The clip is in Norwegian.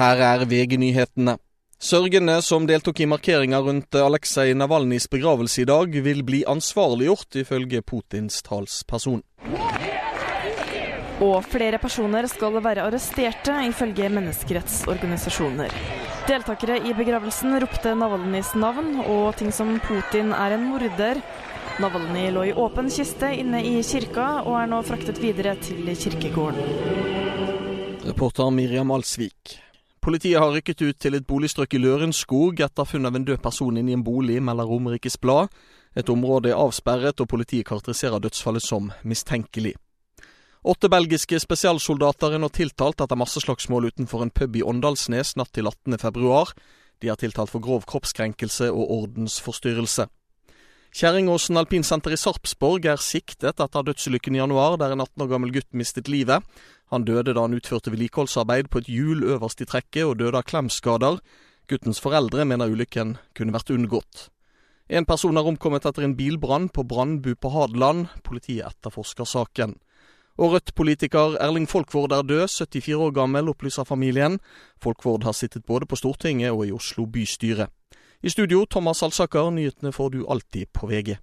Her er VG-nyhetene. Sørgende som deltok i markeringa rundt Aleksej Navalnyjs begravelse i dag, vil bli ansvarliggjort, ifølge Putins talsperson. Og flere personer skal være arresterte, ifølge menneskerettsorganisasjoner. Deltakere i begravelsen ropte Navalnyjs navn og ting som Putin er en morder. Navalnyj lå i åpen kiste inne i kirka og er nå fraktet videre til kirkegården. Reporter Miriam Alsvik. Politiet har rykket ut til et boligstrøk i Lørenskog etter funn av en død person inne i en bolig, melder Romerikes Blad. Et område er avsperret, og politiet karakteriserer dødsfallet som mistenkelig. Åtte belgiske spesialsoldater er nå tiltalt etter masseslagsmål utenfor en pub i Åndalsnes natt til 18.2. De er tiltalt for grov kroppskrenkelse og ordensforstyrrelse. Kjerringåsen alpinsenter i Sarpsborg er siktet etter dødsulykken i januar, der en 18 år gammel gutt mistet livet. Han døde da han utførte vedlikeholdsarbeid på et hjul øverst i trekket og døde av klemskader. Guttens foreldre mener ulykken kunne vært unngått. En person har omkommet etter en bilbrann på Brandbu på Hadeland. Politiet etterforsker saken. Og Rødt-politiker Erling Folkvord er død, 74 år gammel, opplyser familien. Folkvord har sittet både på Stortinget og i Oslo bystyre. I studio, Thomas Alsaker, nyhetene får du alltid på VG.